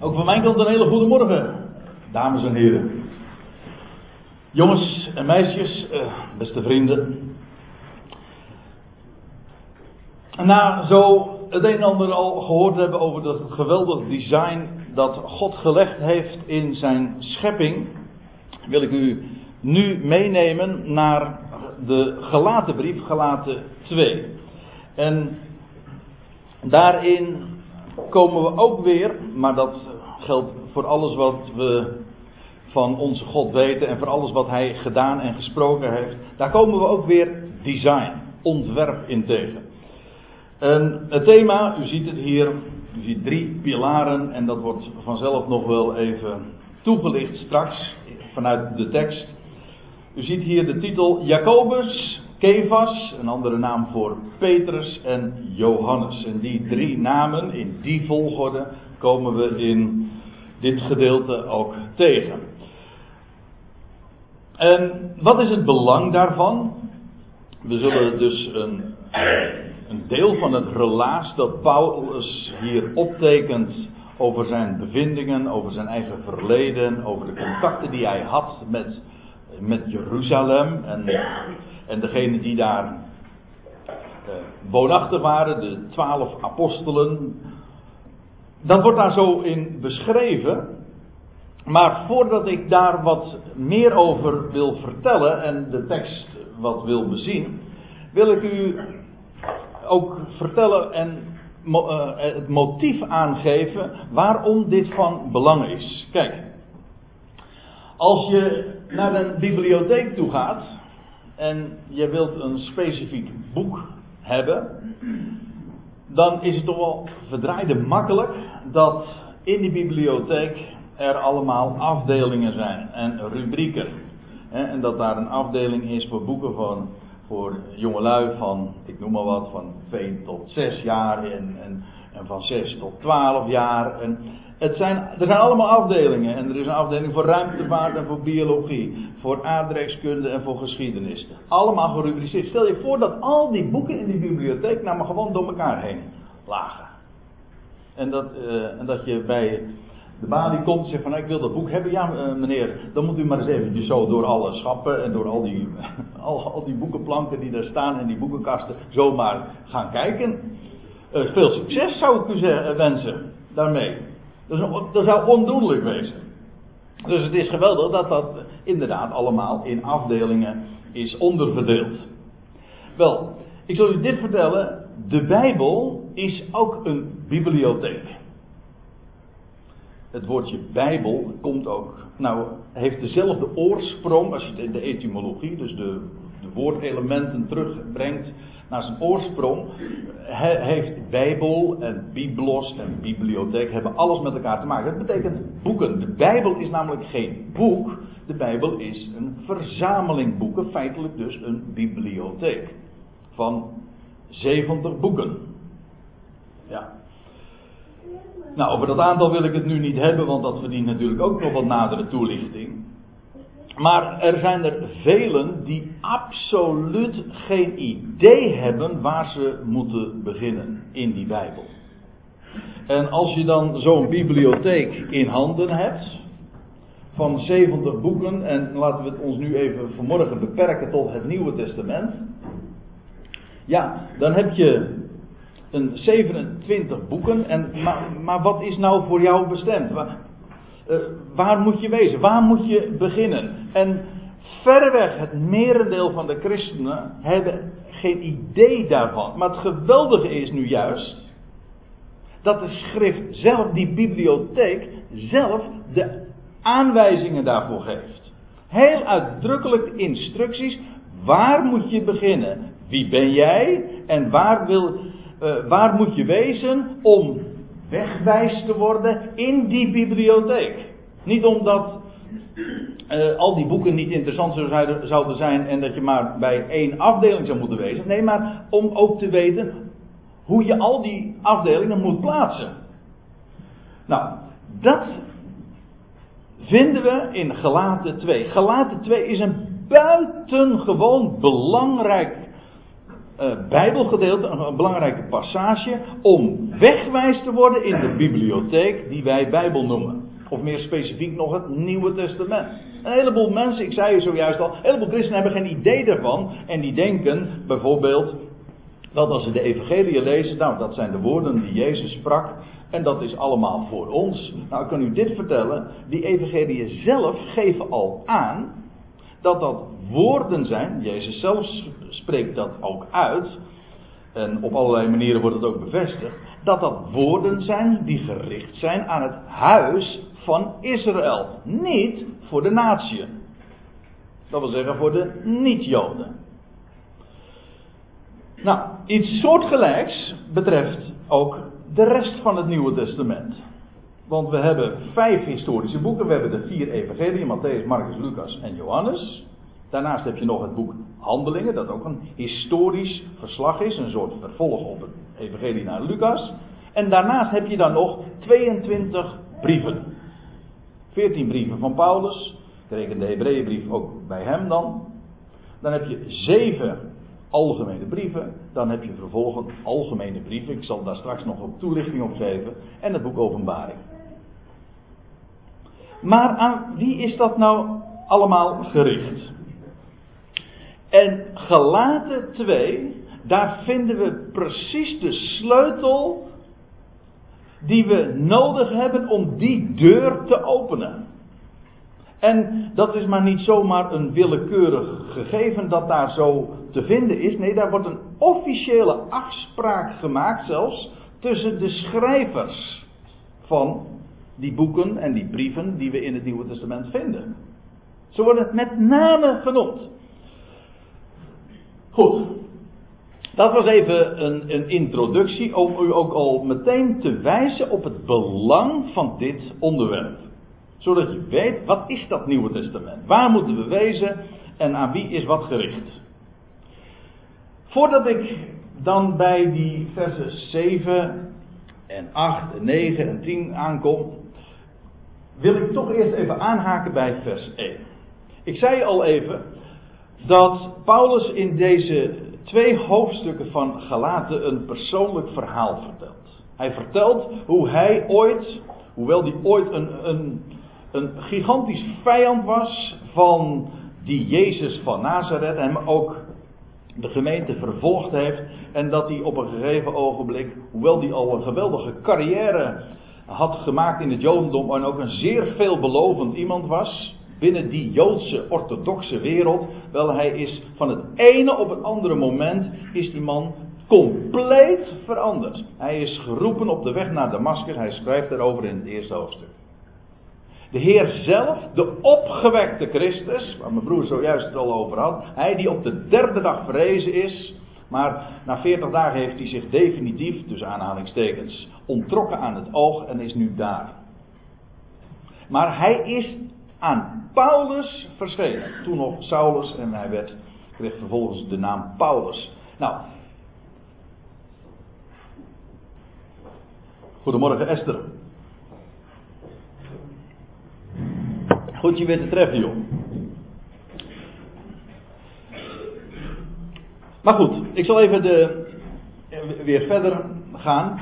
Ook van mijn kant een hele goede morgen, dames en heren. Jongens en meisjes, eh, beste vrienden. Na zo het een en ander al gehoord hebben over dat geweldig design dat God gelegd heeft in zijn schepping, wil ik u nu meenemen naar de gelaten brief, gelaten 2. En daarin komen we ook weer, maar dat geldt voor alles wat we van onze God weten en voor alles wat Hij gedaan en gesproken heeft, daar komen we ook weer design, ontwerp in tegen. En het thema, u ziet het hier, u ziet drie pilaren en dat wordt vanzelf nog wel even toegelicht straks vanuit de tekst. U ziet hier de titel Jacobus, Kefas, een andere naam voor Petrus en Johannes. En die drie namen, in die volgorde, komen we in dit gedeelte ook tegen. En wat is het belang daarvan? We zullen dus een, een deel van het relaas dat Paulus hier optekent over zijn bevindingen, over zijn eigen verleden, over de contacten die hij had met, met Jeruzalem en, en degene die daar uh, woonachtig waren, de twaalf apostelen. Dat wordt daar zo in beschreven. Maar voordat ik daar wat meer over wil vertellen en de tekst wat wil bezien, wil ik u ook vertellen en uh, het motief aangeven waarom dit van belang is. Kijk, als je naar een bibliotheek toe gaat en je wilt een specifiek boek hebben, dan is het toch wel verdraaide makkelijk dat in die bibliotheek er allemaal afdelingen zijn en rubrieken. En dat daar een afdeling is voor boeken van voor jongelui van, ik noem maar wat, van 2 tot 6 jaar en, en, en van 6 tot 12 jaar. En het zijn, er zijn allemaal afdelingen. En er is een afdeling voor ruimtevaart en voor biologie, voor aardrijkskunde en voor geschiedenis. Allemaal gerubriceerd. Stel je voor dat al die boeken in die bibliotheek nou maar gewoon door elkaar heen lagen. En dat, uh, en dat je bij de balie komt en zegt van nou, ik wil dat boek hebben. Ja uh, meneer, dan moet u maar eens eventjes zo door alle schappen en door al die, al, al die boekenplanken die daar staan en die boekenkasten zomaar gaan kijken. Uh, veel succes zou ik u wensen daarmee. Dat, dat zou ondoenlijk wezen. Dus het is geweldig dat dat inderdaad allemaal in afdelingen is onderverdeeld. Wel, ik zal u dit vertellen. De Bijbel is ook een bibliotheek. Het woordje Bijbel komt ook, nou, heeft dezelfde oorsprong als de etymologie, dus de woordelementen terugbrengt naar zijn oorsprong. He, heeft Bijbel en Biblos en bibliotheek hebben alles met elkaar te maken. Dat betekent boeken. De Bijbel is namelijk geen boek. De Bijbel is een verzameling boeken, feitelijk dus een bibliotheek van 70 boeken. Ja. Nou, over dat aantal wil ik het nu niet hebben, want dat verdient natuurlijk ook nog wat nadere toelichting. Maar er zijn er velen die absoluut geen idee hebben waar ze moeten beginnen in die Bijbel. En als je dan zo'n bibliotheek in handen hebt, van 70 boeken, en laten we het ons nu even vanmorgen beperken tot het Nieuwe Testament. Ja, dan heb je een 27 boeken. En, maar, maar wat is nou voor jou bestemd? Uh, waar moet je wezen? Waar moet je beginnen? En verreweg het merendeel van de christenen hebben geen idee daarvan. Maar het geweldige is nu juist dat de schrift zelf, die bibliotheek, zelf de aanwijzingen daarvoor geeft. Heel uitdrukkelijk instructies. Waar moet je beginnen? Wie ben jij? En waar wil, uh, waar moet je wezen om wegwijs te worden in die bibliotheek? Niet omdat uh, al die boeken niet interessant zouden zijn en dat je maar bij één afdeling zou moeten wezen. Nee, maar om ook te weten hoe je al die afdelingen moet plaatsen. Nou, dat vinden we in Galaten 2. Galaten 2 is een buitengewoon belangrijk uh, Bijbelgedeelte, een, belangrijke passage, om wegwijs te worden in de bibliotheek die wij Bijbel noemen. Of meer specifiek nog het Nieuwe Testament. Een heleboel mensen, ik zei je zojuist al, een heleboel christenen hebben geen idee daarvan. En die denken bijvoorbeeld dat als ze de evangelie lezen, nou dat zijn de woorden die Jezus sprak. En dat is allemaal voor ons. Nou, ik kan u dit vertellen. Die evangelie zelf geven al aan dat dat woorden zijn. Jezus zelf spreekt dat ook uit. En op allerlei manieren wordt het ook bevestigd. Dat dat woorden zijn die gericht zijn aan het huis van Israël. Niet voor de natie. Dat wil zeggen voor de niet-Joden. Nou, iets soortgelijks betreft ook de rest van het Nieuwe Testament. Want we hebben vijf historische boeken. We hebben de vier evangelieën, Matthäus, Marcus, Lucas en Johannes. Daarnaast heb je nog het boek Handelingen, dat ook een historisch verslag is, een soort vervolg op het evangelie naar Lucas. En daarnaast heb je dan nog 22 brieven. 14 brieven van Paulus, ik reken de Hebreeënbrief ook bij hem dan. Dan heb je zeven algemene brieven. Dan heb je vervolgens algemene brieven. Ik zal daar straks nog een toelichting op geven. En het boek Openbaring. Maar aan wie is dat nou allemaal gericht? En gelaten 2, daar vinden we precies de sleutel die we nodig hebben om die deur te openen. En dat is maar niet zomaar een willekeurig gegeven dat daar zo te vinden is. Nee, daar wordt een officiële afspraak gemaakt zelfs tussen de schrijvers van die boeken en die brieven die we in het Nieuwe Testament vinden. Ze worden met name genoemd. Goed. Dat was even een, een, introductie om u ook al meteen te wijzen op het belang van dit onderwerp. Zodat je weet, wat is dat Nieuwe Testament? Waar moeten we wezen en aan wie is wat gericht? Voordat ik dan bij die versen 7 en 8 en 9 en 10 aankom, wil ik toch eerst even aanhaken bij vers 1. Ik zei al even dat Paulus in deze twee hoofdstukken van Galaten een persoonlijk verhaal vertelt. Hij vertelt hoe hij ooit, hoewel hij ooit een, een, een gigantisch vijand was van die Jezus van Nazareth, hem ook de gemeente vervolgd heeft en dat hij op een gegeven ogenblik, hoewel hij al een geweldige carrière had gemaakt in het Jodendom en ook een zeer veelbelovend iemand was, binnen die Joodse orthodoxe wereld. Wel, hij is van het ene op het andere moment is die man compleet veranderd. Hij is geroepen op de weg naar Damascus. Hij schrijft daarover in het eerste hoofdstuk. De Heer zelf, de opgewekte Christus, waar mijn broer zojuist het al over had, hij die op de derde dag verrezen is, maar na veertig dagen heeft hij zich definitief, tussen aanhalingstekens, ontrokken aan het oog en is nu daar. Maar hij is aan Paulus verschenen. Toen nog Saulus en hij werd, kreeg vervolgens de naam Paulus. Nou. Goedemorgen Esther. Goed je weer te treffen joh. Maar goed, ik zal even de, weer verder gaan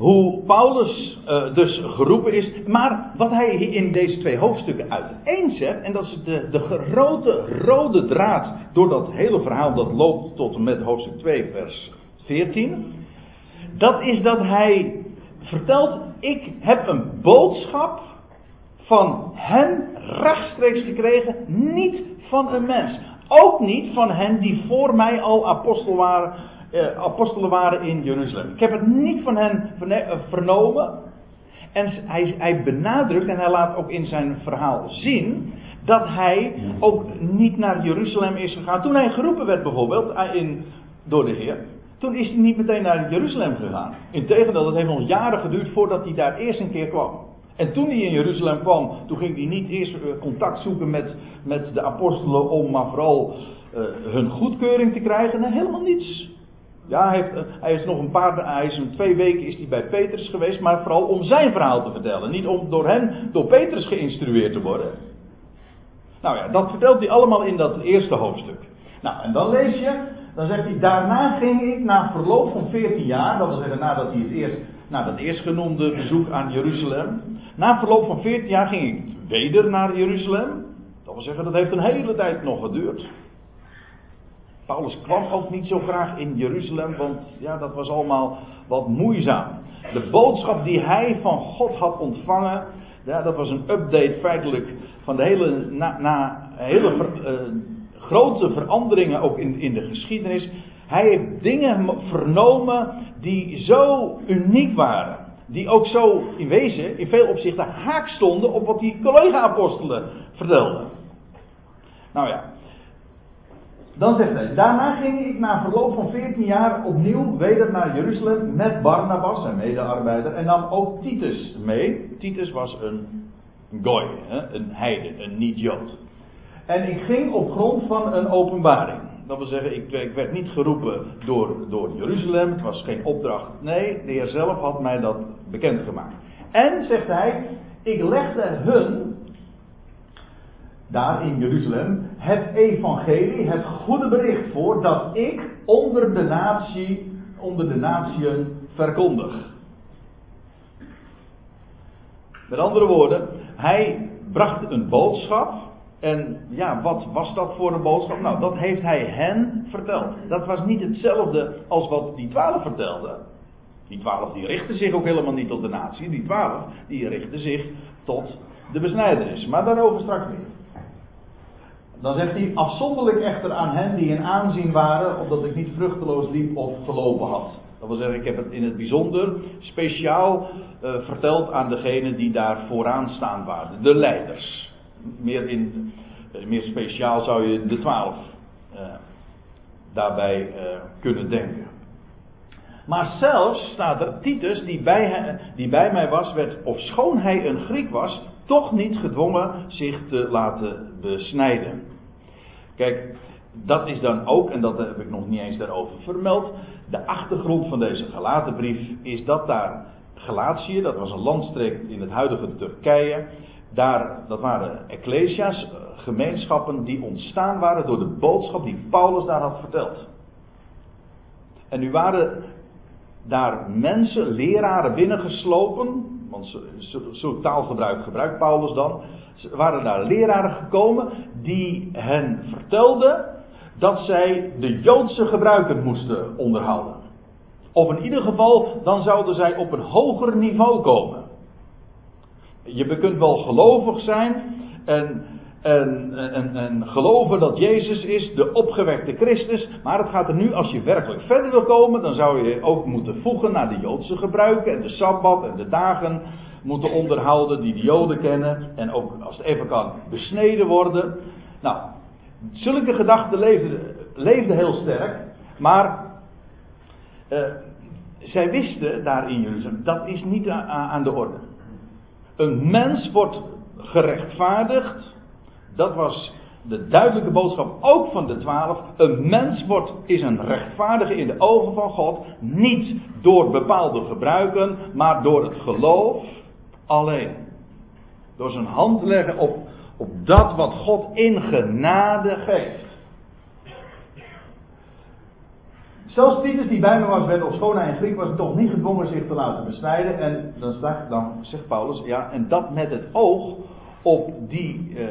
hoe Paulus uh, dus geroepen is. Maar wat hij in deze twee hoofdstukken uiteenzet, en dat is de, de grote rode draad door dat hele verhaal dat loopt tot en met hoofdstuk 2, vers 14. Dat is dat hij vertelt, ik heb een boodschap van hem rechtstreeks gekregen, niet van een mens. Ook niet van hen die voor mij al apostel waren uh, apostelen waren in Jeruzalem. Ik heb het niet van hen eh, vernomen. En hij, hij benadrukt en hij laat ook in zijn verhaal zien dat hij ook niet naar Jeruzalem is gegaan. Toen hij geroepen werd bijvoorbeeld eh, in, door de Heer, toen is hij niet meteen naar Jeruzalem gegaan. Integendeel, dat heeft nog jaren geduurd voordat hij daar eerst een keer kwam. En toen hij in Jeruzalem kwam, toen ging hij niet eerst contact zoeken met, met de apostelen om maar vooral uh, hun goedkeuring te krijgen. Nee, helemaal niets. Ja, hij, heeft, hij is nog een paar, hij twee weken is hij bij Petrus geweest, maar vooral om zijn verhaal te vertellen. Niet om door hem, door Petrus geïnstrueerd te worden. Nou ja, dat vertelt hij allemaal in dat eerste hoofdstuk. Nou, en dan lees je dan zegt hij, daarna ging ik na verloop van 14 jaar, dat wil zeggen nadat hij het eerst, na dat eerstgenoemde bezoek aan Jeruzalem, na verloop van 14 jaar ging ik weder naar Jeruzalem. Dat wil zeggen, dat heeft een hele tijd nog geduurd. Paulus kwam ook niet zo graag in Jeruzalem, want ja, dat was allemaal wat moeizaam. De boodschap die hij van God had ontvangen, ja, dat was een update feitelijk van de hele, na, hele uh, grote veranderingen ook in, in de geschiedenis. Hij heeft dingen vernomen die zo uniek waren. Die ook zo in wezen, in veel opzichten, haak stonden op wat die collega-apostelen vertelden. Nou ja, dan zegt hij, daarna ging ik na verloop van 14 jaar opnieuw weder naar Jeruzalem met Barnabas, zijn medearbeider, en nam ook Titus mee. Titus was een goy, een heide, een niet-jood. En ik ging op grond van een openbaring. Dat wil zeggen, ik, ik, werd niet geroepen door, door Jeruzalem, het was geen opdracht. Nee, de Heer zelf had mij dat bekendgemaakt. En, zegt hij, ik legde hun, daar in Jeruzalem, het evangelie, het goede bericht voor dat ik onder de natie, onder de natieën verkondig. Met andere woorden, hij bracht een boodschap. En ja, wat was dat voor een boodschap? Nou, dat heeft hij hen verteld. Dat was niet hetzelfde als wat die twaalf vertelden. Die twaalf die richten zich ook helemaal niet tot de natie. Die twaalf die richten zich tot de besnijdenis. Maar daarover straks meer. Dan zegt hij, afzonderlijk echter aan hen die in aanzien waren, omdat ik niet vruchteloos liep of gelopen had. Dat wil zeggen, ik heb het in het bijzonder speciaal uh, verteld aan degenen die daar vooraan staan waren, de leiders. Meer, in, uh, meer speciaal zou je de twaalf uh, daarbij kunnen denken. Maar zelfs staat er, Titus, die bij, die bij mij was, werd, of schoon hij een Griek was, toch niet gedwongen zich te laten besnijden. Kijk, dat is dan ook, en dat heb ik nog niet eens daarover vermeld, de achtergrond van deze gelaten brief is dat daar Galatië, dat was een landstreek in het huidige Turkije, daar, dat waren ecclesia's, eh, gemeenschappen die ontstaan waren door de boodschap die Paulus daar had verteld. En nu waren daar mensen, leraren binnengeslopen, want zo'n taalgebruik gebruikt Paulus dan, waren daar leraren gekomen die hen vertelden dat zij de Joodse gebruiken moesten onderhouden. Of in ieder geval, dan zouden zij op een hoger niveau komen. Je kunt wel gelovig zijn en, en, en, en geloven dat Jezus is de opgewekte Christus. Maar het gaat er nu, als je werkelijk verder wil komen, dan zou je ook moeten voegen naar de Joodse gebruiken en de Sabbat en de dagen moeten onderhouden die de Joden kennen. En ook als het even kan besneden worden. Nou, zulke gedachten leefden, leefden heel sterk. Maar uh, zij wisten daar in Jeruzalem, dat is niet aan de orde. Een mens wordt gerechtvaardigd. Dat was de duidelijke boodschap ook van de twaalf. Een mens wordt, is een rechtvaardige in de ogen van God. Niet door bepaalde gebruiken, maar door het geloof alleen. Door zijn hand te leggen op, op dat wat God in genade geeft. Zelfs Titus die bij me was, werd of schoon hij in Griek was, toch niet gedwongen zich te laten besnijden. En dan, dan zegt Paulus, ja, en dat met het oog op die eh,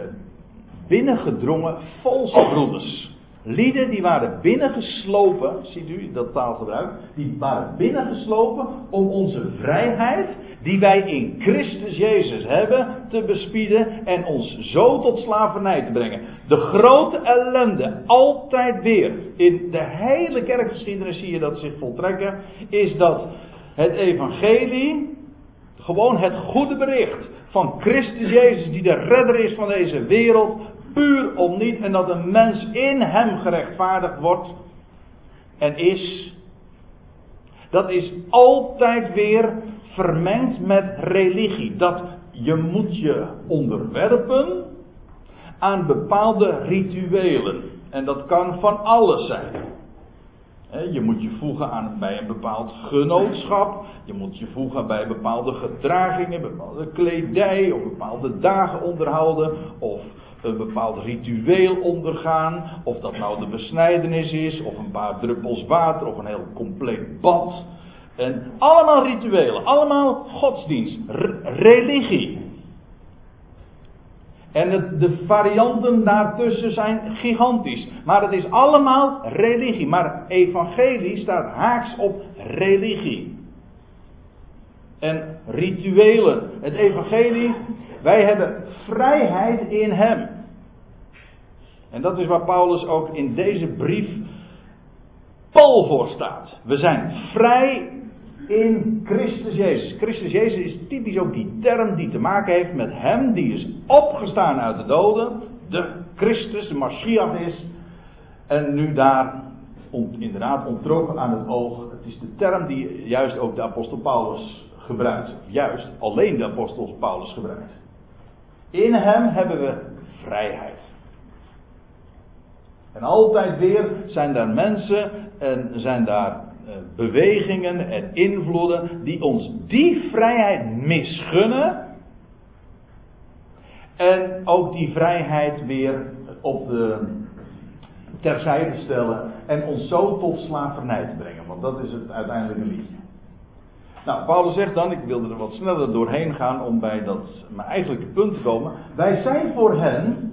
binnengedrongen valse broeders. Lieden die waren binnengeslopen, ziet u dat taalgebruik, die waren binnengeslopen om onze vrijheid, die wij in Christus Jezus hebben, te bespieden en ons zo tot slavernij te brengen. De grote ellende, altijd weer, in de hele kerkgeschiedenis zie je dat zich voltrekken, is dat het evangelie, gewoon het goede bericht van Christus Jezus, die de redder is van deze wereld, puur om niet en dat een mens in hem gerechtvaardigd wordt en is. Dat is altijd weer vermengd met religie. Dat je moet je onderwerpen aan bepaalde rituelen. En dat kan van alles zijn. Je moet je voegen aan, bij een bepaald genootschap. Je moet je voegen bij bepaalde gedragingen, bepaalde kledij of bepaalde dagen onderhouden. Of een bepaald ritueel ondergaan. Of dat nou de besnijdenis is, of een paar druppels water, of een heel compleet bad. En allemaal rituelen, allemaal godsdienst, religie. En de varianten daartussen zijn gigantisch. Maar het is allemaal religie. Maar evangelie staat haaks op religie. En rituelen. Het evangelie, wij hebben vrijheid in hem. En dat is waar Paulus ook in deze brief pal voor staat. We zijn vrij in Christus Jezus. Christus Jezus is typisch ook die term die te maken heeft met Hem die is opgestaan uit de doden. De Christus, de Mashiach is. En nu daar inderdaad ontrokken aan het oog. Het is de term die juist ook de apostel Paulus gebruikt. Juist, alleen de apostel Paulus gebruikt. In Hem hebben we vrijheid. En altijd weer zijn daar mensen en zijn daar eh, bewegingen en invloeden die ons die vrijheid misgunnen. En ook die vrijheid weer op de terzijde stellen en ons zo tot slavernij te brengen. Want dat is het uiteindelijke liedje. Nou, Paulus zegt dan, ik wilde er wat sneller doorheen gaan om bij dat mijn eigenlijke punt te komen. Wij zijn voor hen,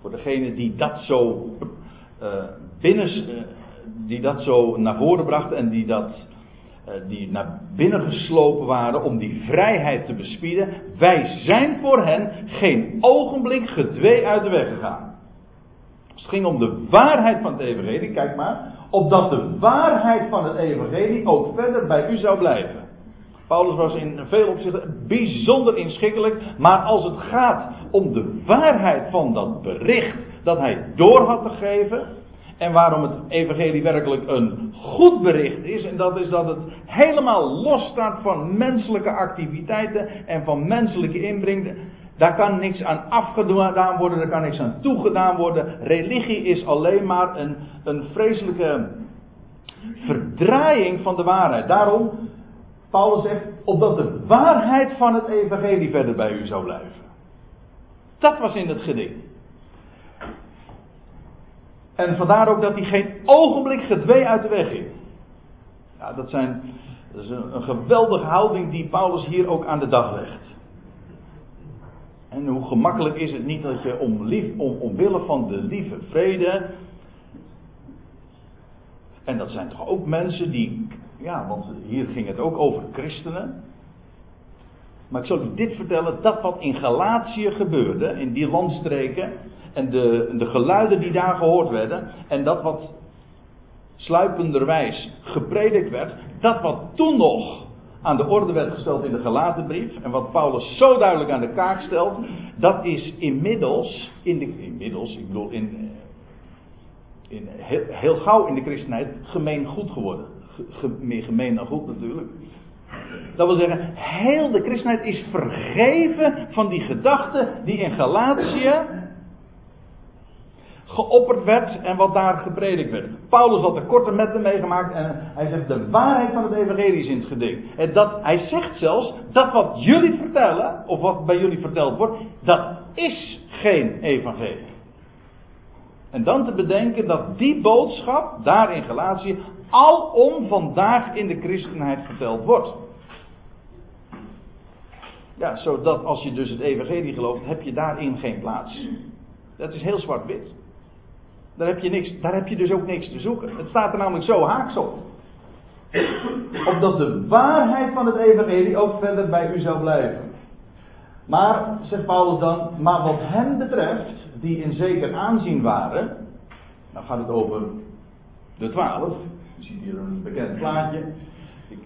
voor degene die dat zo uh, binnen, uh, die dat zo naar voren brachten en die dat uh, die naar binnen geslopen waren om die vrijheid te bespieden. Wij zijn voor hen geen ogenblik gedwee uit de weg gegaan. Het ging om de waarheid van het evangelie, kijk maar, opdat de waarheid van het evangelie ook verder bij u zou blijven. Paulus was in veel opzichten bijzonder inschikkelijk, maar als het gaat om de waarheid van dat bericht dat hij door had te geven, en waarom het evangelie werkelijk een goed bericht is. En dat is dat het helemaal los staat van menselijke activiteiten en van menselijke inbreng. Daar kan niks aan afgedaan worden, daar kan niks aan toegedaan worden. Religie is alleen maar een, een vreselijke verdraaiing van de waarheid. Daarom, Paulus zegt, opdat de waarheid van het evangelie verder bij u zou blijven. Dat was in het gedicht. En vandaar ook dat hij geen ogenblik gedwee uit de weg ging. Ja, dat, zijn, dat is een, een geweldige houding die Paulus hier ook aan de dag legt. En hoe gemakkelijk is het niet dat je om, lief, om, omwille van de lieve vrede. En dat zijn toch ook mensen die. Ja, want hier ging het ook over christenen. Maar ik zal u dit vertellen: dat wat in Galatië gebeurde, in die landstreken en de, de geluiden die daar gehoord werden en dat wat sluipenderwijs gepredikt werd, dat wat toen nog aan de orde werd gesteld in de Galatenbrief en wat Paulus zo duidelijk aan de kaak stelt, dat is inmiddels, in de, inmiddels, ik bedoel in, in heel, heel gauw in de christenheid gemeen goed geworden. Meer gemeen dan goed natuurlijk. Dat wil zeggen, heel de christenheid is vergeven van die gedachten die in Galatië geopperd werd en wat daar gepredikt werd. Paulus had er korte metten meegemaakt en hij zegt de waarheid van het evangelie is in het geding. En dat, hij zegt zelfs dat wat jullie vertellen, of wat bij jullie verteld wordt, dat is geen evangelie. En dan te bedenken dat die boodschap daar in Galatië alom vandaag in de christenheid verteld wordt. Ja, zodat als je dus het evangelie gelooft, heb je daarin geen plaats. Dat is heel zwart-wit. Daar heb, je niks, daar heb je dus ook niks te zoeken. Het staat er namelijk zo haaks op. Opdat de waarheid van het evangelie ook verder bij u zou blijven. Maar, zegt Paulus dan, maar wat hen betreft, die in zeker aanzien waren, dan gaat het over de twaalf. Je ziet hier een bekend plaatje. Ik,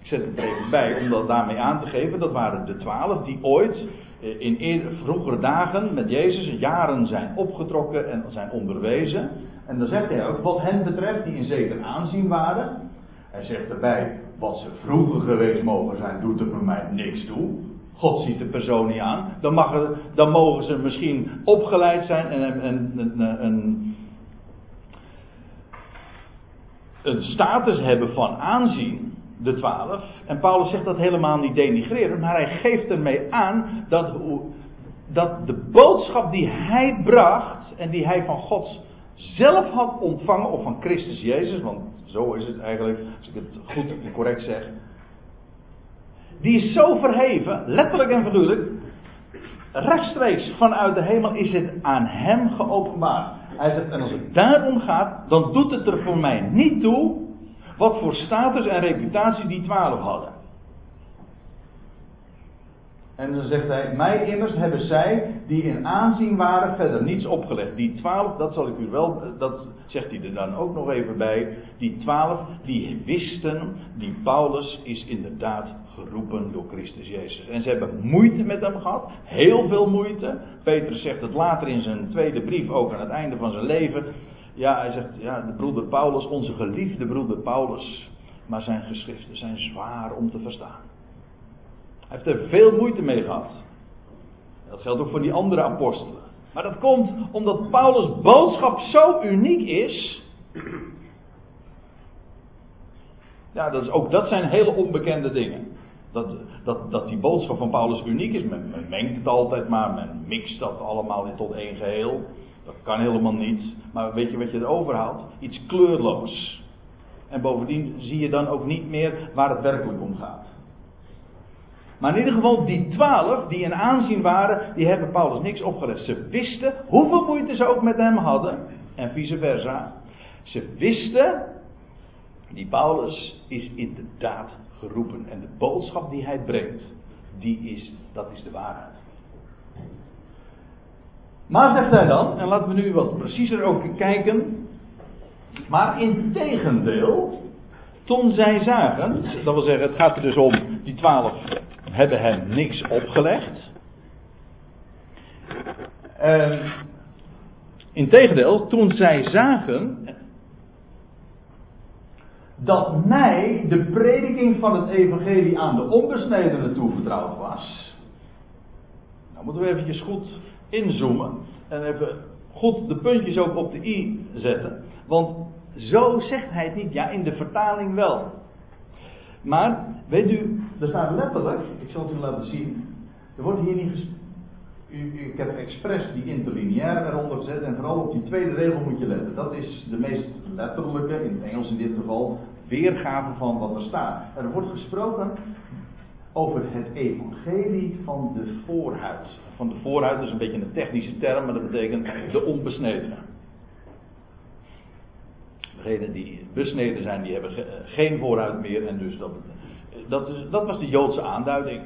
ik zet het er even bij om dat daarmee aan te geven. Dat waren de twaalf die ooit eh, in vroegere dagen met Jezus jaren zijn opgetrokken en zijn onderwezen. En dan zegt hij ook, wat hen betreft, die in zeker aanzien waren. Hij zegt erbij, wat ze vroeger geweest mogen zijn, doet er voor mij niks toe. God ziet de persoon niet aan. Dan, mag dan mogen ze misschien opgeleid zijn en een status hebben van aanzien de twaalf. En Paulus zegt dat helemaal niet denigreren, maar hij geeft ermee aan dat dat de boodschap die hij bracht en die hij van God zelf had ontvangen, of van Christus Jezus, want zo is het eigenlijk, als ik het goed en correct zeg, die is zo verheven, letterlijk en figuurlijk, rechtstreeks vanuit de hemel is het aan hem geopenbaard. Hij zegt, en als het daarom gaat, dan doet het er voor mij niet toe wat voor status en reputatie die twaalf hadden. En dan zegt hij, mij immers hebben zij, die in aanzien waren, verder niets opgelegd. Die twaalf, dat zal ik u wel, dat zegt hij er dan ook nog even bij. Die twaalf, die wisten, die Paulus is inderdaad geroepen door Christus Jezus. En ze hebben moeite met hem gehad, heel veel moeite. Petrus zegt het later in zijn tweede brief, ook aan het einde van zijn leven. Ja, hij zegt, ja, de broeder Paulus, onze geliefde broeder Paulus. Maar zijn geschriften zijn zwaar om te verstaan. Heeft er veel moeite mee gehad. Dat geldt ook voor die andere apostelen. Maar dat komt omdat Paulus' boodschap zo uniek is. Ja, dat is, ook dat zijn hele onbekende dingen. Dat, dat, dat die boodschap van Paulus uniek is. Men, men mengt het altijd maar, men mixt dat allemaal tot één geheel. Dat kan helemaal niet. Maar weet je wat je erover haalt? Iets kleurloos. En bovendien zie je dan ook niet meer waar het werkelijk om gaat. Maar in ieder geval, die twaalf die in aanzien waren, die hebben Paulus niks opgelegd. Ze wisten hoeveel moeite ze ook met hem hadden, en vice versa. Ze wisten, die Paulus is inderdaad geroepen. En de boodschap die hij brengt, die is, dat is de waarheid. Maar zegt hij dan, en laten we nu wat preciezer ook kijken. Maar in tegendeel, toen zij zagen, dat wil zeggen, het gaat er dus om, die twaalf hebben hem niks opgelegd. Uh, Integendeel, toen zij zagen dat mij de prediking van het evangelie aan de onbesnedenen toevertrouwd was. Nou moeten we eventjes goed inzoomen en even goed de puntjes ook op de i zetten. Want zo zegt hij het niet. Ja, in de vertaling wel. Maar, weet u, er staat letterlijk, ik zal het u laten zien. Er wordt hier niet u, ik heb expres die interlineaire eronder gezet en vooral op die tweede regel moet je letten. Dat is de meest letterlijke, in het Engels in dit geval, weergave van wat er staat. Er wordt gesproken over het evangelie van de voorhuid. Van de voorhuid is een beetje een technische term, maar dat betekent de onbesnedenen. Degenen die besneden zijn, die hebben geen voorhuid meer. En dus dat, dat, is, dat was de Joodse aanduiding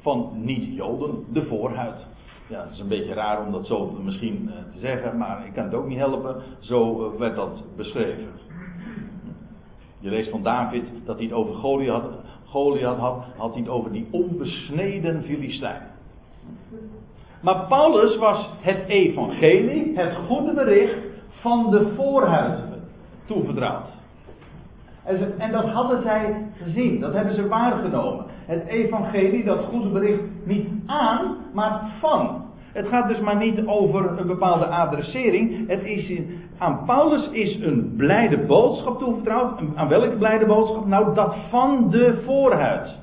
van niet-Joden, de voorhuid. Ja, het is een beetje raar om dat zo misschien eh, te zeggen, maar ik kan het ook niet helpen. Zo eh, werd dat beschreven. Je leest van David dat hij het over Goliath, Goliath had, had hij het over die onbesneden Filistijn. Maar Paulus was het evangelie, het goede bericht van de voorhuid toevertrouwd. En, en dat hadden zij gezien, dat hebben ze waargenomen. Het evangelie, dat goede bericht, niet aan, maar van. Het gaat dus maar niet over een bepaalde adressering. Het is aan Paulus is een blijde boodschap toevertrouwd. Aan welke blijde boodschap? Nou, dat van de voorhuid.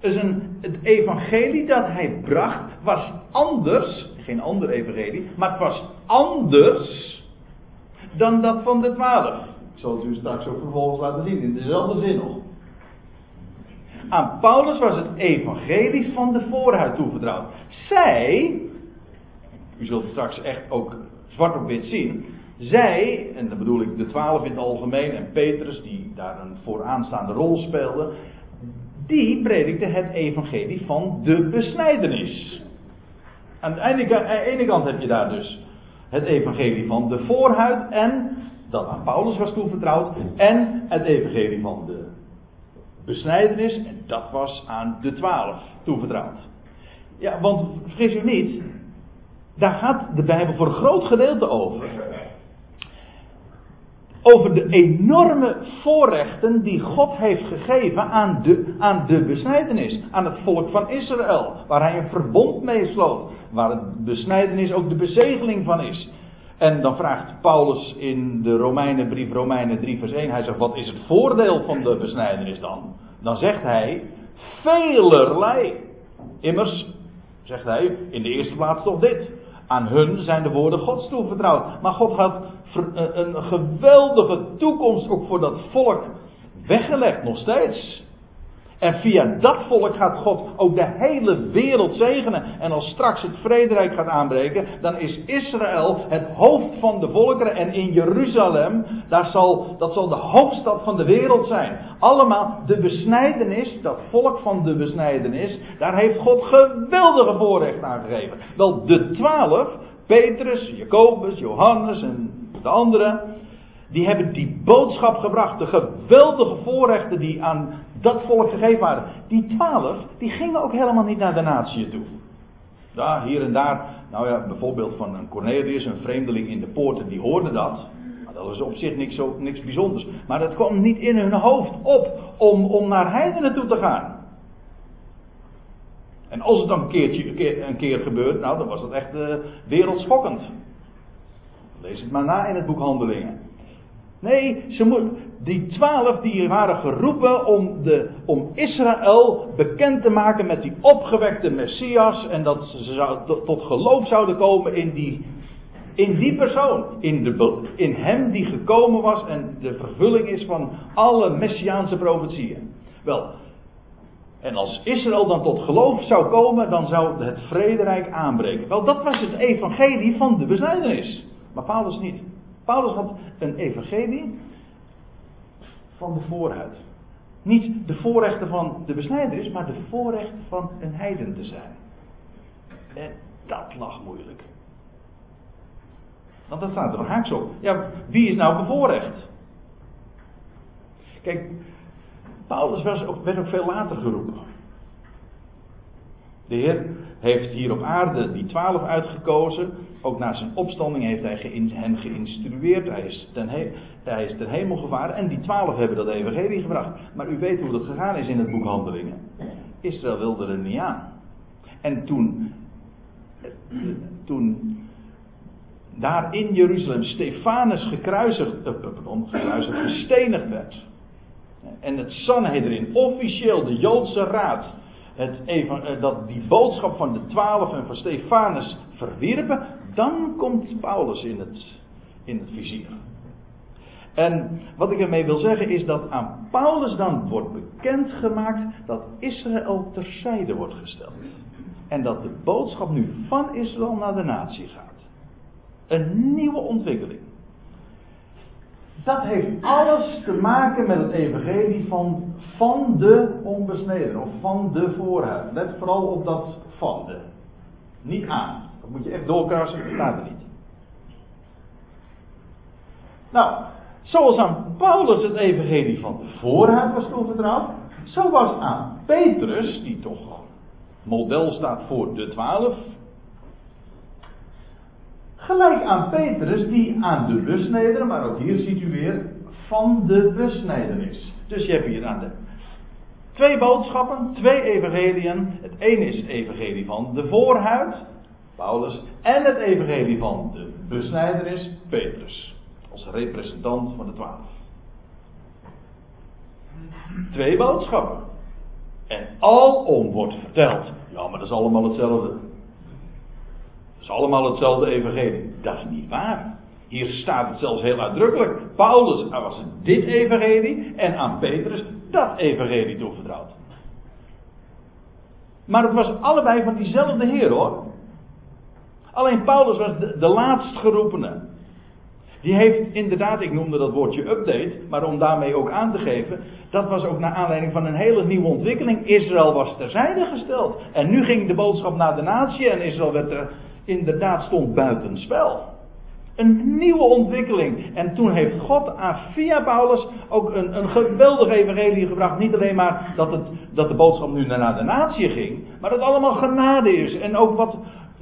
Dus een, het evangelie dat hij bracht was anders, geen ander evangelie, maar het was anders dan dat van de twaalf. Ik zal het u straks ook vervolgens laten zien, in dezelfde zin nog. Aan Paulus was het evangelie van de voorhuid toevertrouwd. Zij, u zult straks echt ook zwart op wit zien. Zij, en dan bedoel ik de twaalf in het algemeen en Petrus, die daar een vooraanstaande rol speelde, die predikte het evangelie van de besnijdenis. Aan de ene kant heb je daar dus het evangelie van de voorhuid en dat aan Paulus was toevertrouwd en het evangelie van de besnijdenis en dat was aan de twaalf toevertrouwd. Ja, want vergis u niet, daar gaat de Bijbel voor een groot gedeelte over. Over de enorme voorrechten die God heeft gegeven aan de, aan de besnijdenis. Aan het volk van Israël. Waar hij een verbond mee sloot. Waar het besnijdenis ook de bezegeling van is. En dan vraagt Paulus in de Romeinenbrief, Romeinen 3 vers 1. Hij zegt, wat is het voordeel van de besnijdenis dan? Dan zegt hij, velerlei. Immers, Zegt hij, in de eerste plaats toch dit. Aan hun zijn de woorden Gods toevertrouwd. Maar God had een geweldige toekomst ook voor dat volk weggelegd, nog steeds. En via dat volk gaat God ook de hele wereld zegenen. En als straks het vrederijk gaat aanbreken, dan is Israël het hoofd van de volkeren. En in Jeruzalem, daar zal, dat zal de hoofdstad van de wereld zijn. Allemaal de besnijdenis, dat volk van de besnijdenis, daar heeft God geweldige voorrechten aan gegeven. Wel, de twaalf, Petrus, Jacobus, Johannes en de anderen, die hebben die boodschap gebracht. De geweldige voorrechten die aan dat volk gegeven waren. Die twaalf, die gingen ook helemaal niet naar de natie toe. Ja, hier en daar, nou ja, bijvoorbeeld van een Cornelius, een vreemdeling in de poorten, die hoorde dat. Maar dat was op zich niks, zo, niks bijzonders. Maar dat kwam niet in hun hoofd op om, om naar heidenen toe te gaan. En als het dan een, keertje, een, keer, een keer gebeurt, nou dan was dat echt uh, wereldschokkend. Lees het maar na in het boek Handelingen. Nee, ze die twaalf die waren geroepen om, de, om Israël bekend te maken met die opgewekte Messias. En dat ze zou, tot geloof zouden komen in die, in die persoon. In, de, in hem die gekomen was en de vervulling is van alle Messiaanse profetieën. Wel, en als Israël dan tot geloof zou komen, dan zou het vrederijk aanbreken. Wel, dat was het evangelie van de besnijdenis. Maar Paulus niet. Paulus had een evangelie van de voorhuid. Niet de voorrechten van de besnijdenis, maar de voorrechten van een heiden te zijn. En dat lag moeilijk. Want dat staat er nog haaks op. Ja, wie is nou bevoorrecht? Kijk, Paulus ook, werd ook veel later geroepen. De Heer heeft hier op aarde die twaalf uitgekozen. Ook na zijn opstanding heeft hij hen geïnstrueerd. Hij is, ten hemel gevaren. En die twaalf hebben dat evangelie gebracht. Maar u weet hoe dat gegaan is in het boek Handelingen. Israël wilde er niet aan. En toen, toen daar in Jeruzalem Stefanus gekruisigd, uh, pardon, gekruisigd, gestenigd werd. En het Sanhedrin, officieel de Joodse raad, even, eh, dat die boodschap van de twaalf en van Stefanus verwierpen, dan komt Paulus in het, in het vizier. En wat ik ermee wil zeggen is dat aan Paulus dan wordt bekendgemaakt dat Israël terzijde wordt gesteld. En dat de boodschap nu van Israël naar de natie gaat. Een nieuwe ontwikkeling. Dat heeft alles te maken met het evangelie van, van de onbesneden, of van de voorhuid. Let vooral op dat van de. Niet aan. Dat moet je echt doorkrassen, dat staat er niet. Nou, zoals aan Paulus het evangelie van de voorhuid was toevertrouwd, zo was aan Petrus, die toch model staat voor de twaalf, Gelijk aan Petrus, die aan de besnijder, maar ook hier ziet u weer, van de besnijder is. Dus je hebt hier aan de twee boodschappen, twee evangeliën. Het ene is het evangelie van de voorhuid, Paulus, en het evangelie van de besnijder is Petrus, als representant van de twaalf. Twee boodschappen. En alom wordt verteld, ja, maar dat is allemaal hetzelfde is allemaal hetzelfde evangelie. Dat is niet waar. Hier staat het zelfs heel uitdrukkelijk. Paulus was dit evangelie en aan Petrus dat evangelie toevertrouwd. Maar het was allebei van diezelfde Heer hoor. Alleen Paulus was de, laatst geroepene. Die heeft inderdaad, ik noemde dat woordje update, maar om daarmee ook aan te geven, dat was ook naar aanleiding van een hele nieuwe ontwikkeling. Israël was terzijde gesteld. En nu ging de boodschap naar de natie en Israël werd er inderdaad stond buitenspel. Een nieuwe ontwikkeling. En toen heeft God aan via Paulus ook een, een geweldige evangelie gebracht. Niet alleen maar dat, het, dat de boodschap nu naar de natie ging, maar dat allemaal genade is. En ook wat,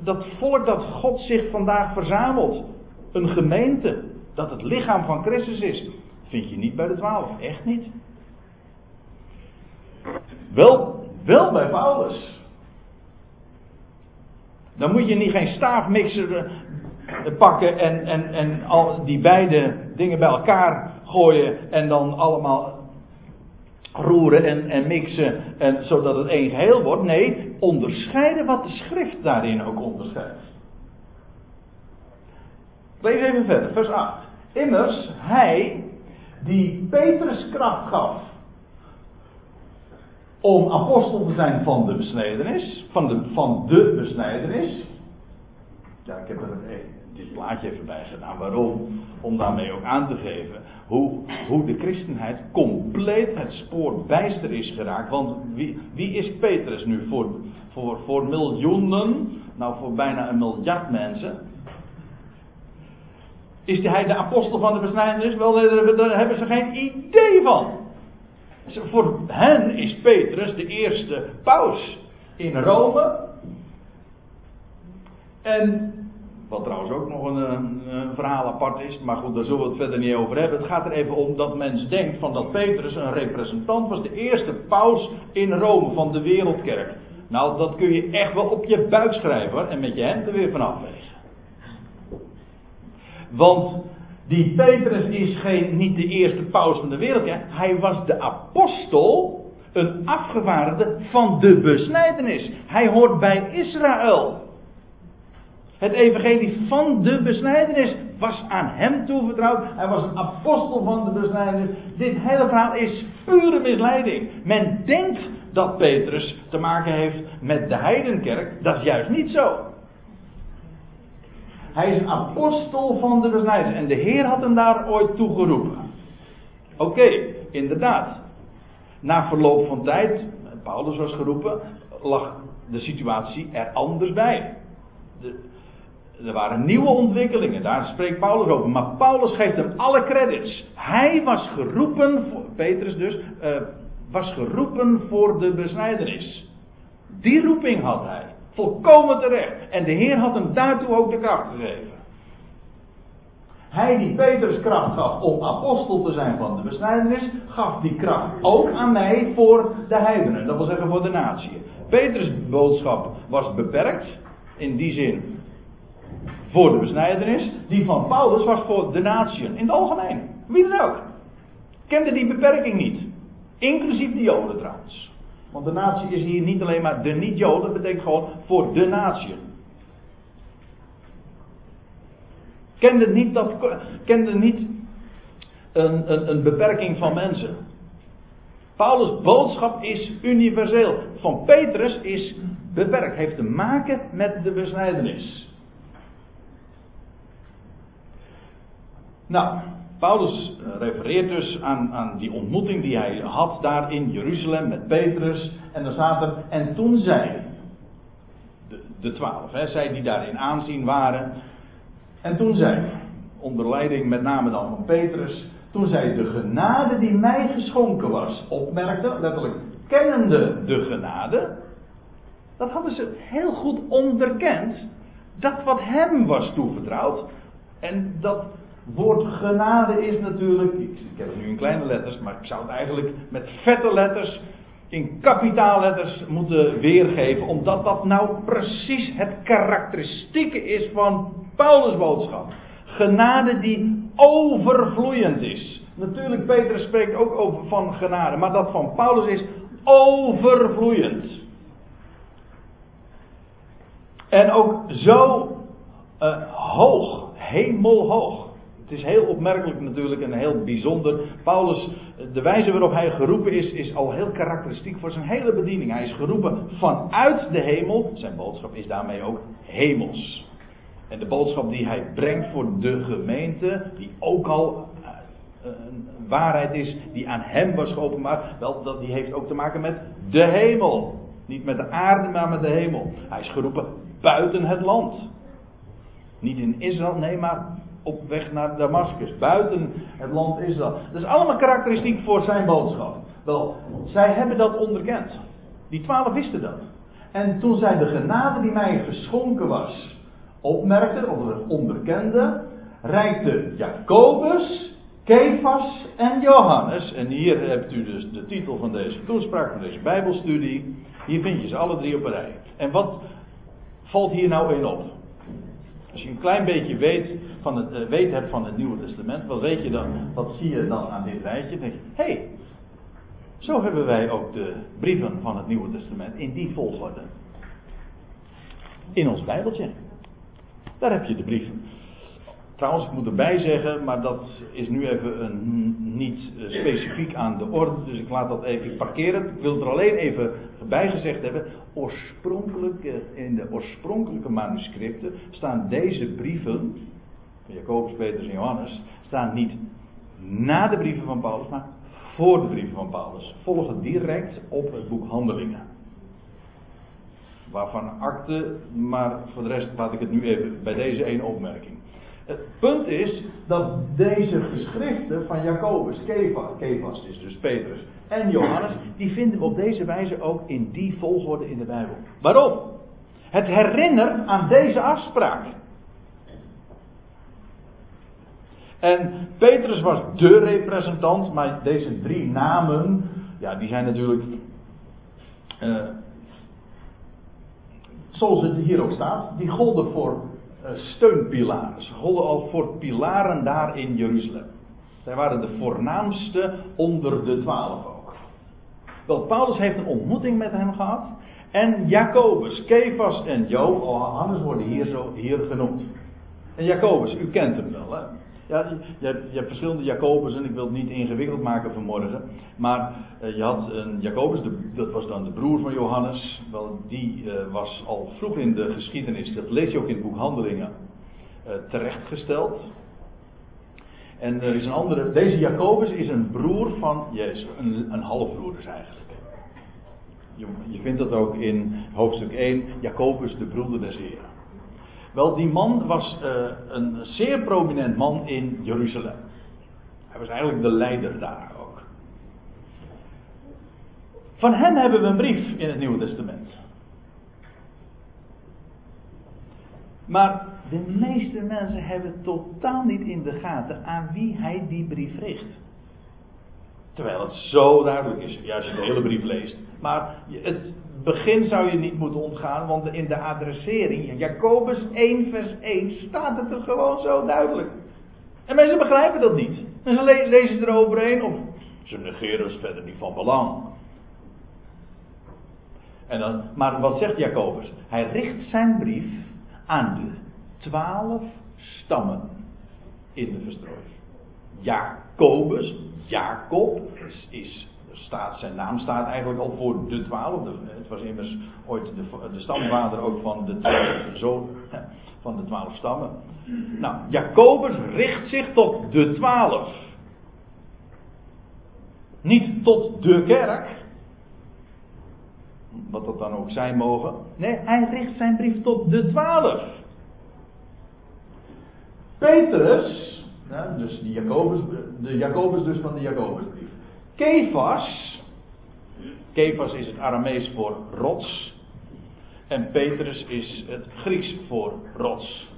dat volk dat God zich vandaag verzamelt. Een gemeente. Dat het lichaam van Christus is. Vind je niet bij de twaalf. Echt niet. Wel, wel bij Paulus. Dan moet je niet geen staafmixer eh, pakken en, en, en al die beide dingen bij elkaar gooien en dan allemaal roeren en, en mixen en, zodat het één geheel wordt. Nee, onderscheiden wat de schrift daarin ook onderscheidt. Lees even verder, vers 8. Immers, hij die Petrus kracht gaf om apostel te zijn van de besnijdenis, van de, van de besnijdenis. Ja, ik heb er dit plaatje even bij gedaan. Waarom? Om daarmee ook aan te geven hoe, hoe de christenheid compleet het spoor bijster is geraakt. Want wie, wie is Petrus nu voor, voor, voor miljoenen, nou voor bijna een miljard mensen? Is hij de apostel van de besnijdenis? Wel, daar hebben ze geen idee van. Voor hen is Petrus de eerste paus in Rome. En wat trouwens ook nog een, een, verhaal apart is, maar goed, daar zullen we het verder niet over hebben. Het gaat er even om dat mens denkt van dat Petrus een representant was, de eerste paus in Rome van de wereldkerk. Nou, dat kun je echt wel op je buik schrijven en met je hand er weer vanaf. Want die Petrus is geen, niet de eerste paus van de wereld. Hij was de apostel, een afgevaardigde van de besnijdenis. Hij hoort bij Israël. Het evangelie van de besnijdenis was aan hem toevertrouwd. Hij was een apostel van de besnijdenis. Dit hele verhaal is pure misleiding. Men denkt dat Petrus te maken heeft met de heidenkerk. Dat is juist niet zo. Hij is een apostel van de besnijdenis. En de Heer had hem daar ooit toegeroepen. Oké, inderdaad. Na verloop van tijd, Paulus was geroepen, lag de situatie er anders bij. De, er waren nieuwe ontwikkelingen, daar spreekt Paulus over. Maar Paulus geeft hem alle credits. Hij was geroepen, Petrus dus, uh, was geroepen voor de besnijdenis. Die roeping had hij. Volkomen terecht. En de Heer had hem daartoe ook de kracht gegeven. Hij die Petrus kracht gaf om apostel te zijn van de besnijdenis, gaf die kracht ook aan mij voor de heidenen. Dat wil zeggen voor de natie. Petrus' boodschap was beperkt. In die zin voor de besnijdenis. Die van Paulus was voor de natie. In het algemeen. Wie dan ook. Kende die beperking niet. Inclusief de Joden trouwens. Want de natie is hier niet alleen maar de niet-Joden, dat betekent gewoon voor de natie. Kende niet, dat, kende niet een, een, een beperking van mensen. Paulus' boodschap is universeel. Van Petrus is beperkt. Heeft te maken met de besnijdenis. Nou, Paulus eh, refereert dus aan, aan die ontmoeting die hij had daar in Jeruzalem met Petrus. En dan staat er, en toen zij, de, de twaalf, hè, zij die daarin aanzien waren. En toen zij, onder leiding met name dan van Petrus, toen zij de genade die mij geschonken was, opmerkte, letterlijk kennende de genade, dat hadden ze heel goed onderkend, dat wat hem was toevertrouwd, en dat woord genade is natuurlijk, ik, heb het nu in kleine letters, maar ik zou het eigenlijk met vette letters, in kapitaalletters moeten weergeven, omdat dat nou precies het karakteristieke is van Paulus' boodschap. Genade die overvloeiend is. Natuurlijk, Petrus spreekt ook over van genade, maar dat van Paulus is overvloeiend. En ook zo uh, hoog, hemelhoog. Het is heel opmerkelijk natuurlijk en heel bijzonder. Paulus, de wijze waarop hij geroepen is, is al heel karakteristiek voor zijn hele bediening. Hij is geroepen vanuit de hemel. Zijn boodschap is daarmee ook hemels. En de boodschap die hij brengt voor de gemeente, die ook al eh, een waarheid is die aan hem was geopenbaard, wel, dat die heeft ook te maken met de hemel. Niet met de aarde, maar met de hemel. Hij is geroepen buiten het land. Niet in Israël, nee, maar op weg naar Damascus, buiten het land Israël. Dat is allemaal karakteristiek voor zijn boodschap. Wel, zij hebben dat onderkend. Die twaalf wisten dat. En toen zij de genade die mij geschonken was, opmerkten, of onderkenden, reikte Jacobus, Kefas en Johannes. En hier hebt u dus de titel van deze toespraak, van deze Bijbelstudie. Hier vind je ze alle drie op een rij. En wat valt hier nou in op? Als je een klein beetje weet, van het, uh, weet hebt van het Nieuwe Testament, wat weet je dan? Wat zie je dan aan dit rijtje? Denk je, hé, hey, Zo hebben wij ook de brieven van het Nieuwe Testament in die volgorde. In ons Bijbeltje. Daar heb je de brieven. Trouwens, ik moet erbij zeggen, maar dat is nu even een, niet eh, specifiek aan de orde, dus ik laat dat even, het. Ik wil er alleen even bij gezegd hebben, oorspronkelijk, in de oorspronkelijke manuscripten staan deze brieven, Jacobus, Petrus en Johannes, staan niet na de brieven van Paulus, maar voor de brieven van Paulus. Volgen direct op het boek Handelingen. Waarvan akte, maar voor de rest laat ik het nu even bij deze één opmerking. Het punt is dat deze geschriften van Jacobus, Kefas is dus Petrus en Johannes, die vinden we op deze wijze ook in die volgorde in de Bijbel. Waarom? Het herinnert aan deze afspraak. En Petrus was de representant, maar deze drie namen, ja, die zijn natuurlijk, uh, zoals het hier ook staat, die golden voor steunpilaren. Ze golden al voor pilaren daar in Jeruzalem. Zij waren de voornaamste onder de twaalf ook. Wel, Paulus heeft een ontmoeting met hem gehad. En Jacobus, Kefas en Job, Hannes worden hier, zo, hier genoemd. En Jacobus, u kent hem wel, hè? Ja, je, hebt, je verschillende Jacobus en ik wil het niet ingewikkeld maken vanmorgen. Maar uh, je had een Jacobus, dat was dan de broer van Johannes. Wel, die uh, was al vroeg in de geschiedenis, dat lees je ook in het boek Handelingen, uh, terechtgesteld. En er is een andere, deze Jacobus is een broer van Jezus, een, een halfbroer dus eigenlijk. Je, je vindt dat ook in hoofdstuk 1, Jacobus de broeder des Heren. Wel, die man was uh, een zeer prominent man in Jeruzalem. Hij was eigenlijk de leider daar ook. Van hem hebben we een brief in het Nieuwe Testament. Maar de meeste mensen hebben totaal niet in de gaten aan wie hij die brief richt. Terwijl het zo duidelijk is, ja, als je de hele brief leest. Maar het begin zou je niet moeten ontgaan, want in de adressering, Jacobus 1 vers 1, staat het er gewoon zo duidelijk. En mensen begrijpen dat niet. En ze le lezen eroverheen of ze negeren het verder niet van belang. En dan, maar wat zegt Jacobus? Hij richt zijn brief aan de twaalf stammen in de verstrooiing. Jacobus, Jacob, is staat, zijn naam staat eigenlijk al voor de twaalf. Het was immers ooit de, de stamvader ook van de twaalf zoon van de twaalf stammen. Nou, Jacobus richt zich tot de twaalf. Niet tot de kerk. Wat dat dan ook zijn mogen. Nee, hij richt zijn brief tot de twaalf. Petrus, dus die Jacobus, de Jacobus dus van de Jacobusbrief. Kefas. Kefas is het Aramees voor rots. En Petrus is het Grieks voor rots.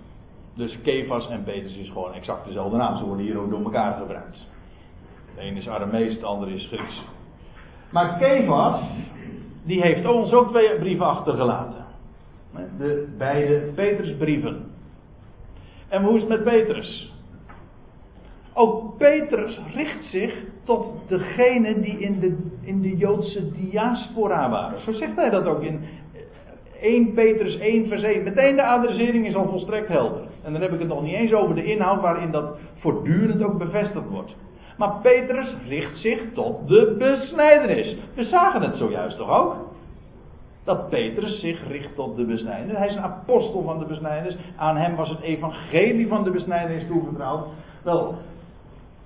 Dus Kefas en Petrus is gewoon exact dezelfde naam. Ze worden hier ook door elkaar gebruikt. De een is Aramees, de ander is Grieks. Maar Kefas, die heeft ons ook twee brieven achtergelaten. De beide Petrusbrieven. En hoe is het met Petrus? Ook Petrus richt zich tot degene die in de, in de Joodse diaspora waren. Zo zegt hij dat ook in 1 Petrus 1 vers 1. Meteen de adressering is al volstrekt helder. En dan heb ik het nog niet eens over de inhoud waarin dat voortdurend ook bevestigd wordt. Maar Petrus richt zich tot de besnijdenis. We zagen het zojuist toch ook? Dat Petrus zich richt tot de besnijdenis. Hij is een apostel van de besnijdenis. Aan hem was het evangelie van de besnijdenis toevertrouwd. Wel,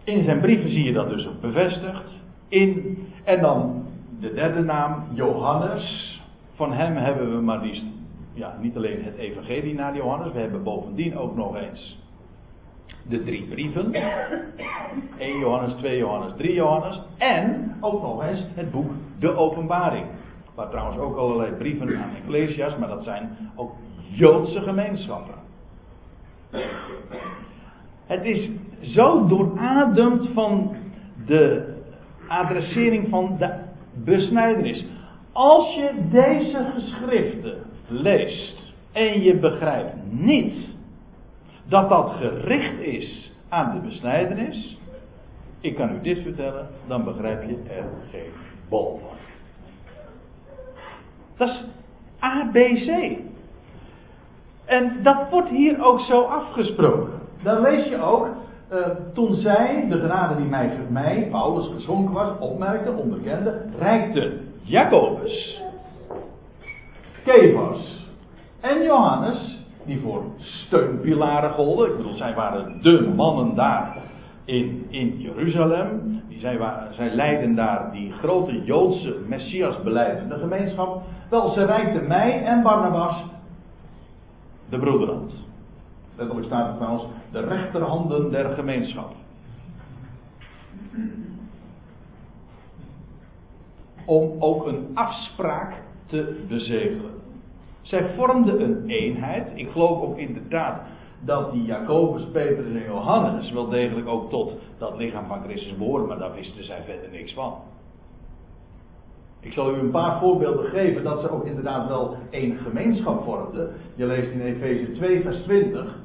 in zijn brieven zie je dat dus ook bevestigd. In, en dan de derde naam, Johannes. Van hem hebben we maar liefst, ja, niet alleen het evangelie naar Johannes. We hebben bovendien ook nog eens de drie brieven. 1 Johannes, 2 Johannes, 3 Johannes. En ook nog eens het boek De Openbaring. Waar trouwens ook allerlei brieven aan Ecclesias, maar dat zijn ook Joodse gemeenschappen. Het is zo doorademd van de adressering van de besnijdenis. Als je deze geschriften leest en je begrijpt niet dat dat gericht is aan de besnijdenis, ik kan u dit vertellen, dan begrijp je er geen bol van. Dat is ABC. En dat wordt hier ook zo afgesproken. Dan lees je ook, uh, toen zij, de genade die mij, mij, Paulus, geschonken was, opmerkte, onderkende, reikte Jacobus, Kefas en Johannes, die voor steunpilaren golden. Ik bedoel, zij waren de mannen daar in, in Jeruzalem. Die zij, zij leiden daar die grote Joodse Messias beleidende gemeenschap. Wel, ze reikten mij en Barnabas de broederhand. Letterlijk staat het trouwens de rechterhanden der gemeenschap. Om ook een afspraak te bezegelen. Zij vormden een eenheid. Ik geloof ook inderdaad dat die Jacobus, Petrus en Johannes wel degelijk ook tot dat lichaam van Christus behoren, maar daar wisten zij verder niks van. Ik zal u een paar voorbeelden geven dat ze ook inderdaad wel één gemeenschap vormden. Je leest in Efeze 2, vers 20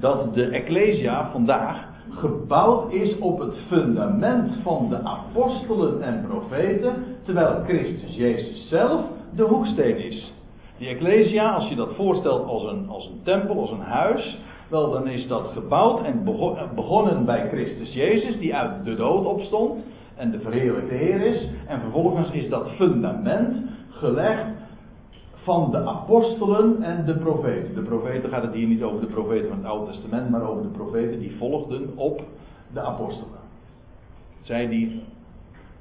dat de Ecclesia vandaag gebouwd is op het fundament van de apostelen en profeten, terwijl Christus Jezus zelf de hoeksteen is. Die Ecclesia, als je dat voorstelt als een, als een tempel, als een huis, wel dan is dat gebouwd en begonnen bij Christus Jezus, die uit de dood opstond en de verheerlijkte Heer is. En vervolgens is dat fundament gelegd van de apostelen en de profeten. De profeten gaat het hier niet over de profeten van het Oude Testament, maar over de profeten die volgden op de apostelen. Zij die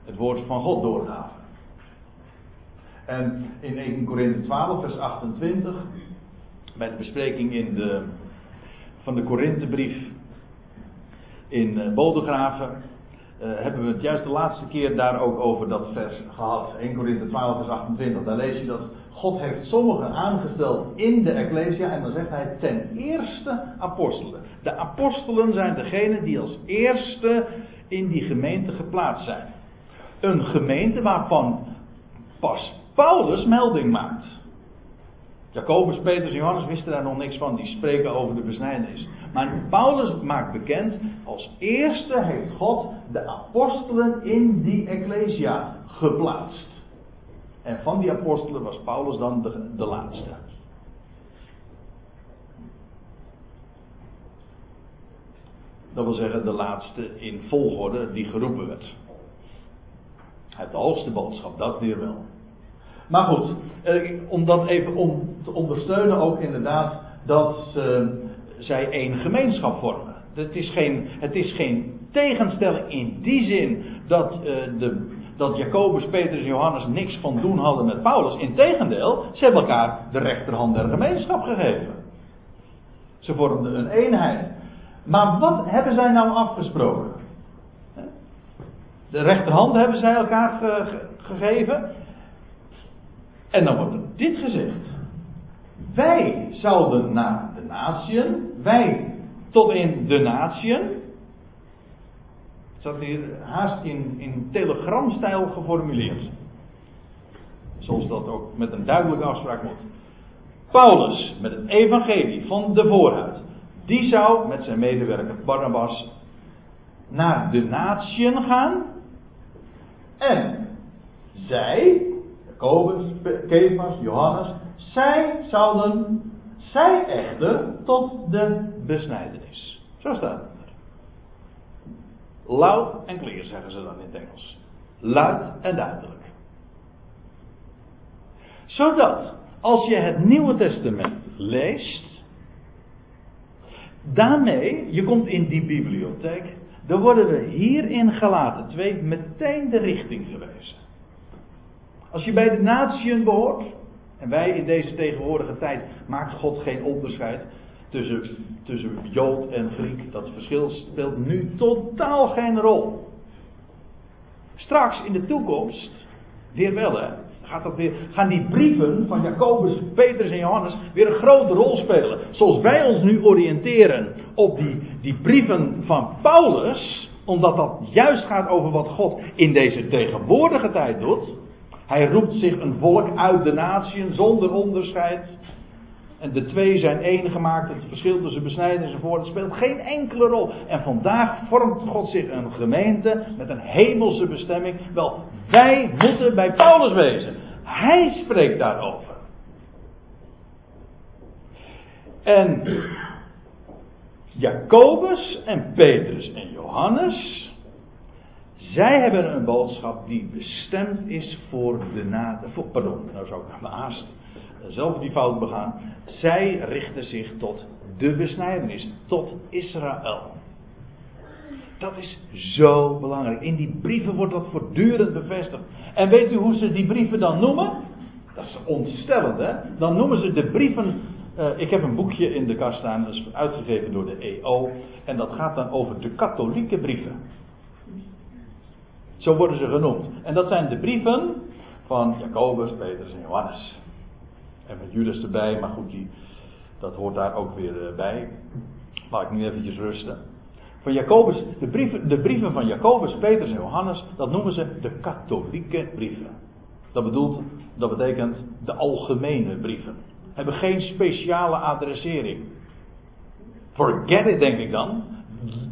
het woord van God doorgaven. En in 1 Korinthe 12, vers 28, bij de bespreking in de, van de Korinthebrief in uh, Bodegraven, hebben we het juist de laatste keer daar ook over dat vers gehad. 1 Korinthe 12, vers 28. Daar lees je dat God heeft sommigen aangesteld in de Ecclesia en dan zegt hij ten eerste apostelen. De apostelen zijn degenen die als eerste in die gemeente geplaatst zijn. Een gemeente waarvan pas Paulus melding maakt. Jacobus, Petrus en Johannes wisten daar nog niks van, die spreken over de besnijdenis. Maar Paulus maakt bekend, als eerste heeft God de apostelen in die Ecclesia geplaatst. En van die apostelen was Paulus dan de, de laatste. Dat wil zeggen de laatste in volgorde die geroepen werd. De hoogste boodschap, dat weer wel. Maar goed, eh, om dat even om te ondersteunen ook inderdaad dat zij één gemeenschap vormen. Het is, geen, het is geen tegenstelling in die zin dat, uh, de, dat Jacobus, Petrus en Johannes niks van doen hadden met Paulus. Integendeel, ze hebben elkaar de rechterhand der gemeenschap gegeven. Ze vormden een eenheid. Maar wat hebben zij nou afgesproken? De rechterhand hebben zij elkaar gegeven. En dan wordt er dit gezegd. Wij zouden naar de natieën, wij tot in de natieën. Het staat hier haast in, in telegramstijl geformuleerd. Zoals dat ook met een duidelijke afspraak moet. Paulus met het evangelie van de voorhuid. Die zou met zijn medewerker Barnabas naar de natieën gaan. En zij, Jacobus, Kefas, Johannes, zij zouden, zij echter, tot de besnijdenis. Zo staat het. Loud en clear zeggen ze dan in het Engels. Luid en duidelijk. Zodat, als je het Nieuwe Testament leest, daarmee, je komt in die bibliotheek, dan worden we hier in Galaten 2 meteen de richting gewezen. Als je bij de natieën behoort, en wij in deze tegenwoordige tijd maakt God geen onderscheid tussen, tussen Jood en Griek. Dat verschil speelt nu totaal geen rol. Straks in de toekomst, weer wel hè, gaat dat weer, gaan die brieven van Jacobus, Petrus en Johannes weer een grote rol spelen. Zoals wij ons nu oriënteren op die, die brieven van Paulus, omdat dat juist gaat over wat God in deze tegenwoordige tijd doet. Hij roept zich een volk uit de natieën zonder onderscheid. En de twee zijn één gemaakt. Het verschil tussen besnijden enzovoort. Het speelt geen enkele rol. En vandaag vormt God zich een gemeente met een hemelse bestemming. Wel, wij moeten bij Paulus wezen. Hij spreekt daarover. En Jacobus en Petrus en Johannes. Zij hebben een boodschap die bestemd is voor de na. Pardon, nou zou ik mijn haast zelf die fout begaan. Zij richten zich tot de besnijdenis, tot Israël. Dat is zo belangrijk. In die brieven wordt dat voortdurend bevestigd. En weet u hoe ze die brieven dan noemen? Dat is ontstellend, hè? Dan noemen ze de brieven. Uh, ik heb een boekje in de kast staan, dat is uitgegeven door de EO. En dat gaat dan over de katholieke brieven. Zo worden ze genoemd. En dat zijn de brieven van Jacobus, Petrus en Johannes. En met Judas erbij, maar goed, die, dat hoort daar ook weer eh, bij. Laat ik nu eventjes rusten. Van Jacobus, de brieven, de brieven van Jacobus, Petrus en Johannes, dat noemen ze de katholieke brieven. Dat bedoelt, dat betekent de algemene brieven. Hebben geen speciale adressering. Forget it, denk ik dan.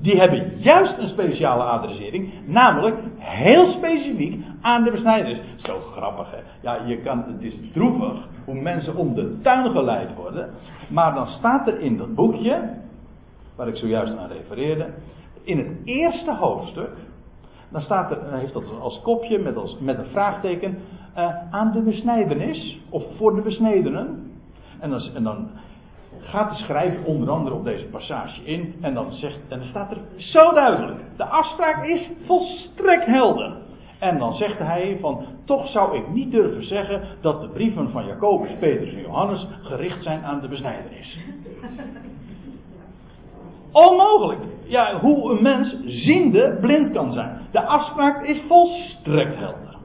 Die hebben juist een speciale adressering, namelijk heel specifiek aan de besnijders. Zo grappig, hè? Ja, je kan, het is droevig hoe mensen om de tuin geleid worden. Maar dan staat er in dat boekje, waar ik zojuist aan refereerde, in het eerste hoofdstuk, dan staat er, heeft dat als kopje met, als, met een vraagteken, uh, aan de besnijdenis, of voor de besnedenen. En dan, en dan gaat de schrijver onder andere op deze passage in, en dan, zegt, en dan staat er zo duidelijk, de afspraak is volstrekt helder. En dan zegt hij van, toch zou ik niet durven zeggen dat de brieven van Jacobus, Petrus en Johannes gericht zijn aan de besnijdenis. Onmogelijk. Ja, hoe een mens ziende blind kan zijn. De afspraak is volstrekt helder.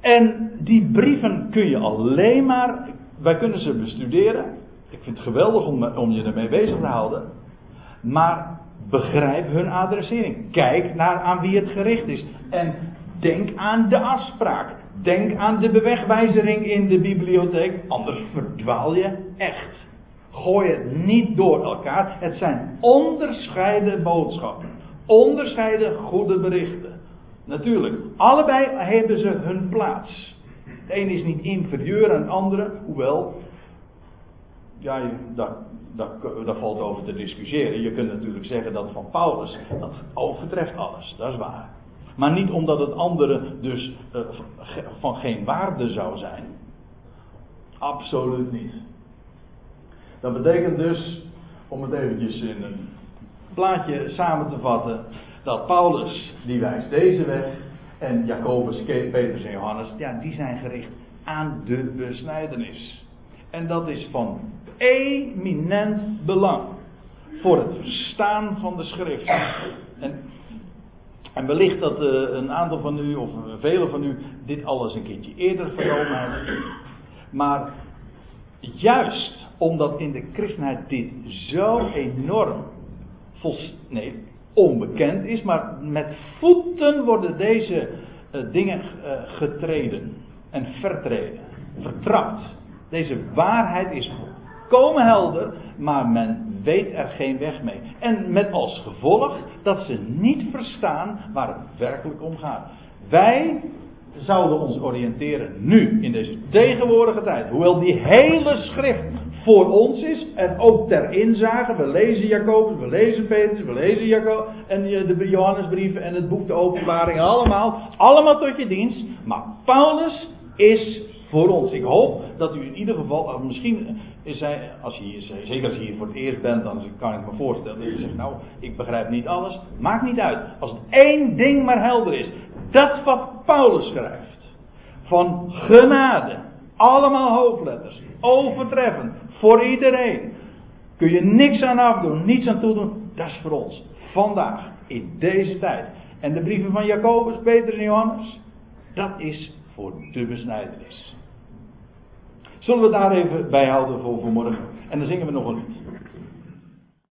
En die brieven kun je alleen maar, wij kunnen ze bestuderen. Ik vind het geweldig om, om je ermee bezig te houden. Maar Begrijp hun adressering. Kijk naar aan wie het gericht is. En denk aan de afspraak. Denk aan de bewegwijzering in de bibliotheek. Anders verdwaal je echt. Gooi het niet door elkaar. Het zijn onderscheiden boodschappen. Onderscheiden goede berichten. Natuurlijk, allebei hebben ze hun plaats. De een is niet inferieur aan de andere, hoewel, ja, daar, valt over te discussiëren. Je kunt natuurlijk zeggen dat van Paulus, dat overtreft alles, dat is waar. Maar niet omdat het andere dus uh, van geen waarde zou zijn. Absoluut niet. Dat betekent dus, om het eventjes in een plaatje samen te vatten, dat Paulus, die wijst deze weg, en Jacobus, Petrus en Johannes, ja, die zijn gericht aan de besnijdenis. En dat is van eminent belang voor het verstaan van de schrift. En, en wellicht dat uh, een aantal van u, of velen van u, dit alles een keertje eerder vernomen hebben. Maar juist omdat in de christenheid dit zo enorm volst, nee, onbekend is, maar met voeten worden deze uh, dingen uh, getreden en vertreden, vertrapt. Deze waarheid is volkomen helder, maar men weet er geen weg mee. En met als gevolg dat ze niet verstaan waar het werkelijk om gaat. Wij zouden ons oriënteren nu, in deze tegenwoordige tijd. Hoewel die hele schrift voor ons is en ook ter inzage. We lezen Jacobus, we lezen Petrus, we lezen Jacob en de Johannesbrieven en het boek de Openbaring. Allemaal, allemaal tot je dienst. Maar Paulus is voor ons. Ik hoop dat u in ieder geval, misschien is hij, als je hier, zeker als je hier voor het eerst bent, dan kan ik me voorstellen dat je zegt, nou, ik begrijp niet alles. Maakt niet uit. Als het één ding maar helder is, dat wat Paulus schrijft, van genade, allemaal hoofdletters, overtreffend, voor iedereen, kun je niks aan afdoen, niets aan toedoen, dat is voor ons. Vandaag, in deze tijd. En de brieven van Jacobus, Petrus en Johannes, dat is voor de besnijdenis. Zullen we daar even bij houden voor vanmorgen? En dan zingen we nog een lied.